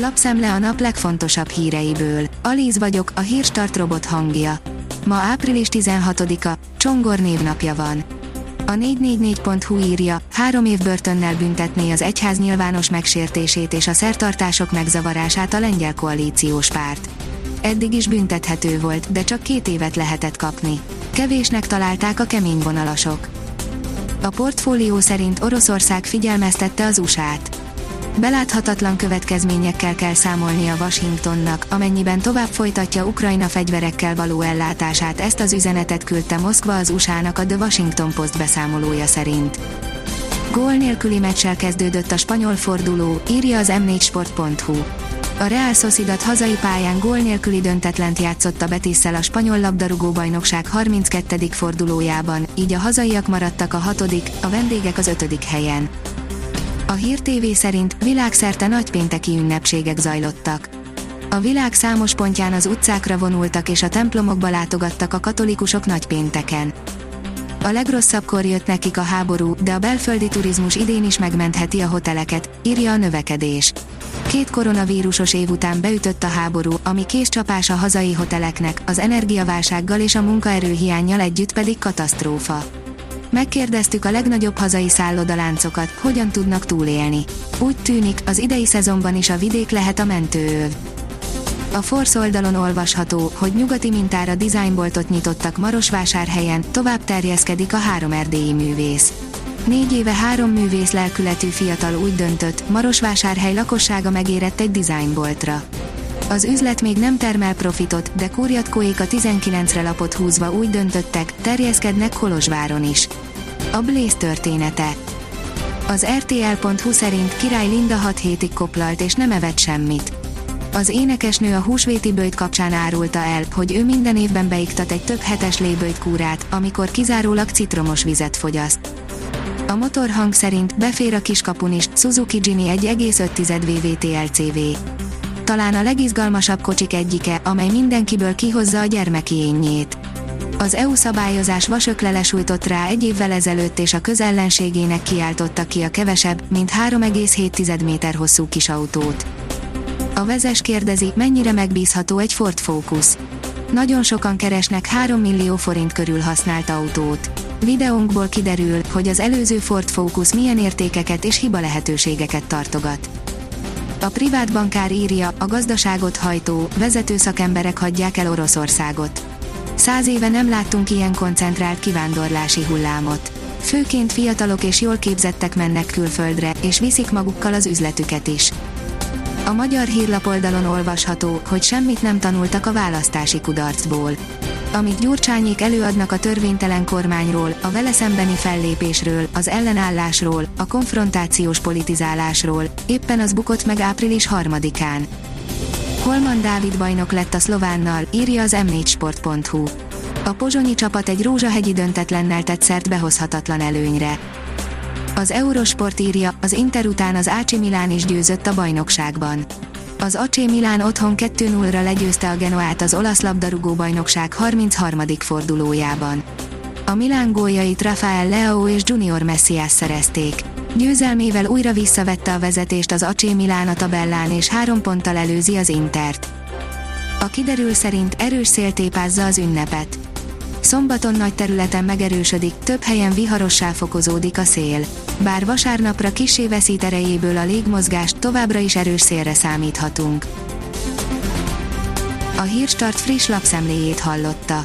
Lapszemle a nap legfontosabb híreiből. Alíz vagyok, a hírstart robot hangja. Ma április 16-a, Csongor névnapja van. A 444.hu írja, három év börtönnel büntetné az egyház nyilvános megsértését és a szertartások megzavarását a lengyel koalíciós párt. Eddig is büntethető volt, de csak két évet lehetett kapni. Kevésnek találták a kemény vonalasok. A portfólió szerint Oroszország figyelmeztette az USA-t. Beláthatatlan következményekkel kell számolnia Washingtonnak, amennyiben tovább folytatja Ukrajna fegyverekkel való ellátását. Ezt az üzenetet küldte Moszkva az USA-nak a The Washington Post beszámolója szerint. Gól nélküli meccsel kezdődött a spanyol forduló, írja az m4sport.hu. A Real Sociedad hazai pályán gól nélküli döntetlent játszott a Betisszel a spanyol labdarúgó bajnokság 32. fordulójában, így a hazaiak maradtak a hatodik, a vendégek az ötödik helyen. A Hír TV szerint világszerte nagypénteki ünnepségek zajlottak. A világ számos pontján az utcákra vonultak és a templomokba látogattak a katolikusok nagypénteken. A legrosszabbkor jött nekik a háború, de a belföldi turizmus idén is megmentheti a hoteleket, írja a növekedés. Két koronavírusos év után beütött a háború, ami késcsapás a hazai hoteleknek, az energiaválsággal és a munkaerőhiányjal együtt pedig katasztrófa. Megkérdeztük a legnagyobb hazai szállodaláncokat, hogyan tudnak túlélni. Úgy tűnik, az idei szezonban is a vidék lehet a mentőöv. A Force oldalon olvasható, hogy nyugati mintára dizájnboltot nyitottak Marosvásárhelyen, tovább terjeszkedik a három erdélyi művész. Négy éve három művész lelkületű fiatal úgy döntött, Marosvásárhely lakossága megérett egy dizájnboltra. Az üzlet még nem termel profitot, de Kóriatkóék a 19-re lapot húzva úgy döntöttek, terjeszkednek Kolozsváron is. A Blaze története Az RTL.hu szerint király Linda 6 hétig koplalt és nem evett semmit. Az énekesnő a húsvéti bőjt kapcsán árulta el, hogy ő minden évben beiktat egy több hetes lébőjt kúrát, amikor kizárólag citromos vizet fogyaszt. A motorhang szerint befér a kiskapun is, Suzuki Jimny 1,5 VVT LCV talán a legizgalmasabb kocsik egyike, amely mindenkiből kihozza a gyermeki énjét. Az EU szabályozás vasökle lesújtott rá egy évvel ezelőtt és a közellenségének kiáltotta ki a kevesebb, mint 3,7 méter hosszú kis autót. A vezes kérdezi, mennyire megbízható egy Ford Focus. Nagyon sokan keresnek 3 millió forint körül használt autót. Videónkból kiderül, hogy az előző Ford Focus milyen értékeket és hiba lehetőségeket tartogat. A privát bankár írja, a gazdaságot hajtó, vezető szakemberek hagyják el Oroszországot. Száz éve nem láttunk ilyen koncentrált kivándorlási hullámot. Főként fiatalok és jól képzettek mennek külföldre, és viszik magukkal az üzletüket is. A magyar hírlapoldalon olvasható, hogy semmit nem tanultak a választási kudarcból amit Gyurcsányék előadnak a törvénytelen kormányról, a vele szembeni fellépésről, az ellenállásról, a konfrontációs politizálásról, éppen az bukott meg április 3-án. Holman Dávid bajnok lett a szlovánnal, írja az m4sport.hu. A pozsonyi csapat egy rózsahegyi döntetlennel tett szert behozhatatlan előnyre. Az Eurosport írja, az Inter után az Ácsi Milán is győzött a bajnokságban. Az AC Milán otthon 2-0-ra legyőzte a Genoát az olasz labdarúgó bajnokság 33. fordulójában. A Milán góljait Rafael Leao és Junior Messias szerezték. Győzelmével újra visszavette a vezetést az AC Milán a tabellán és három ponttal előzi az Intert. A kiderül szerint erős szél tépázza az ünnepet. Szombaton nagy területen megerősödik, több helyen viharossá fokozódik a szél. Bár vasárnapra kisé veszít erejéből a légmozgást, továbbra is erős szélre számíthatunk. A Hírstart friss lapszemléjét hallotta.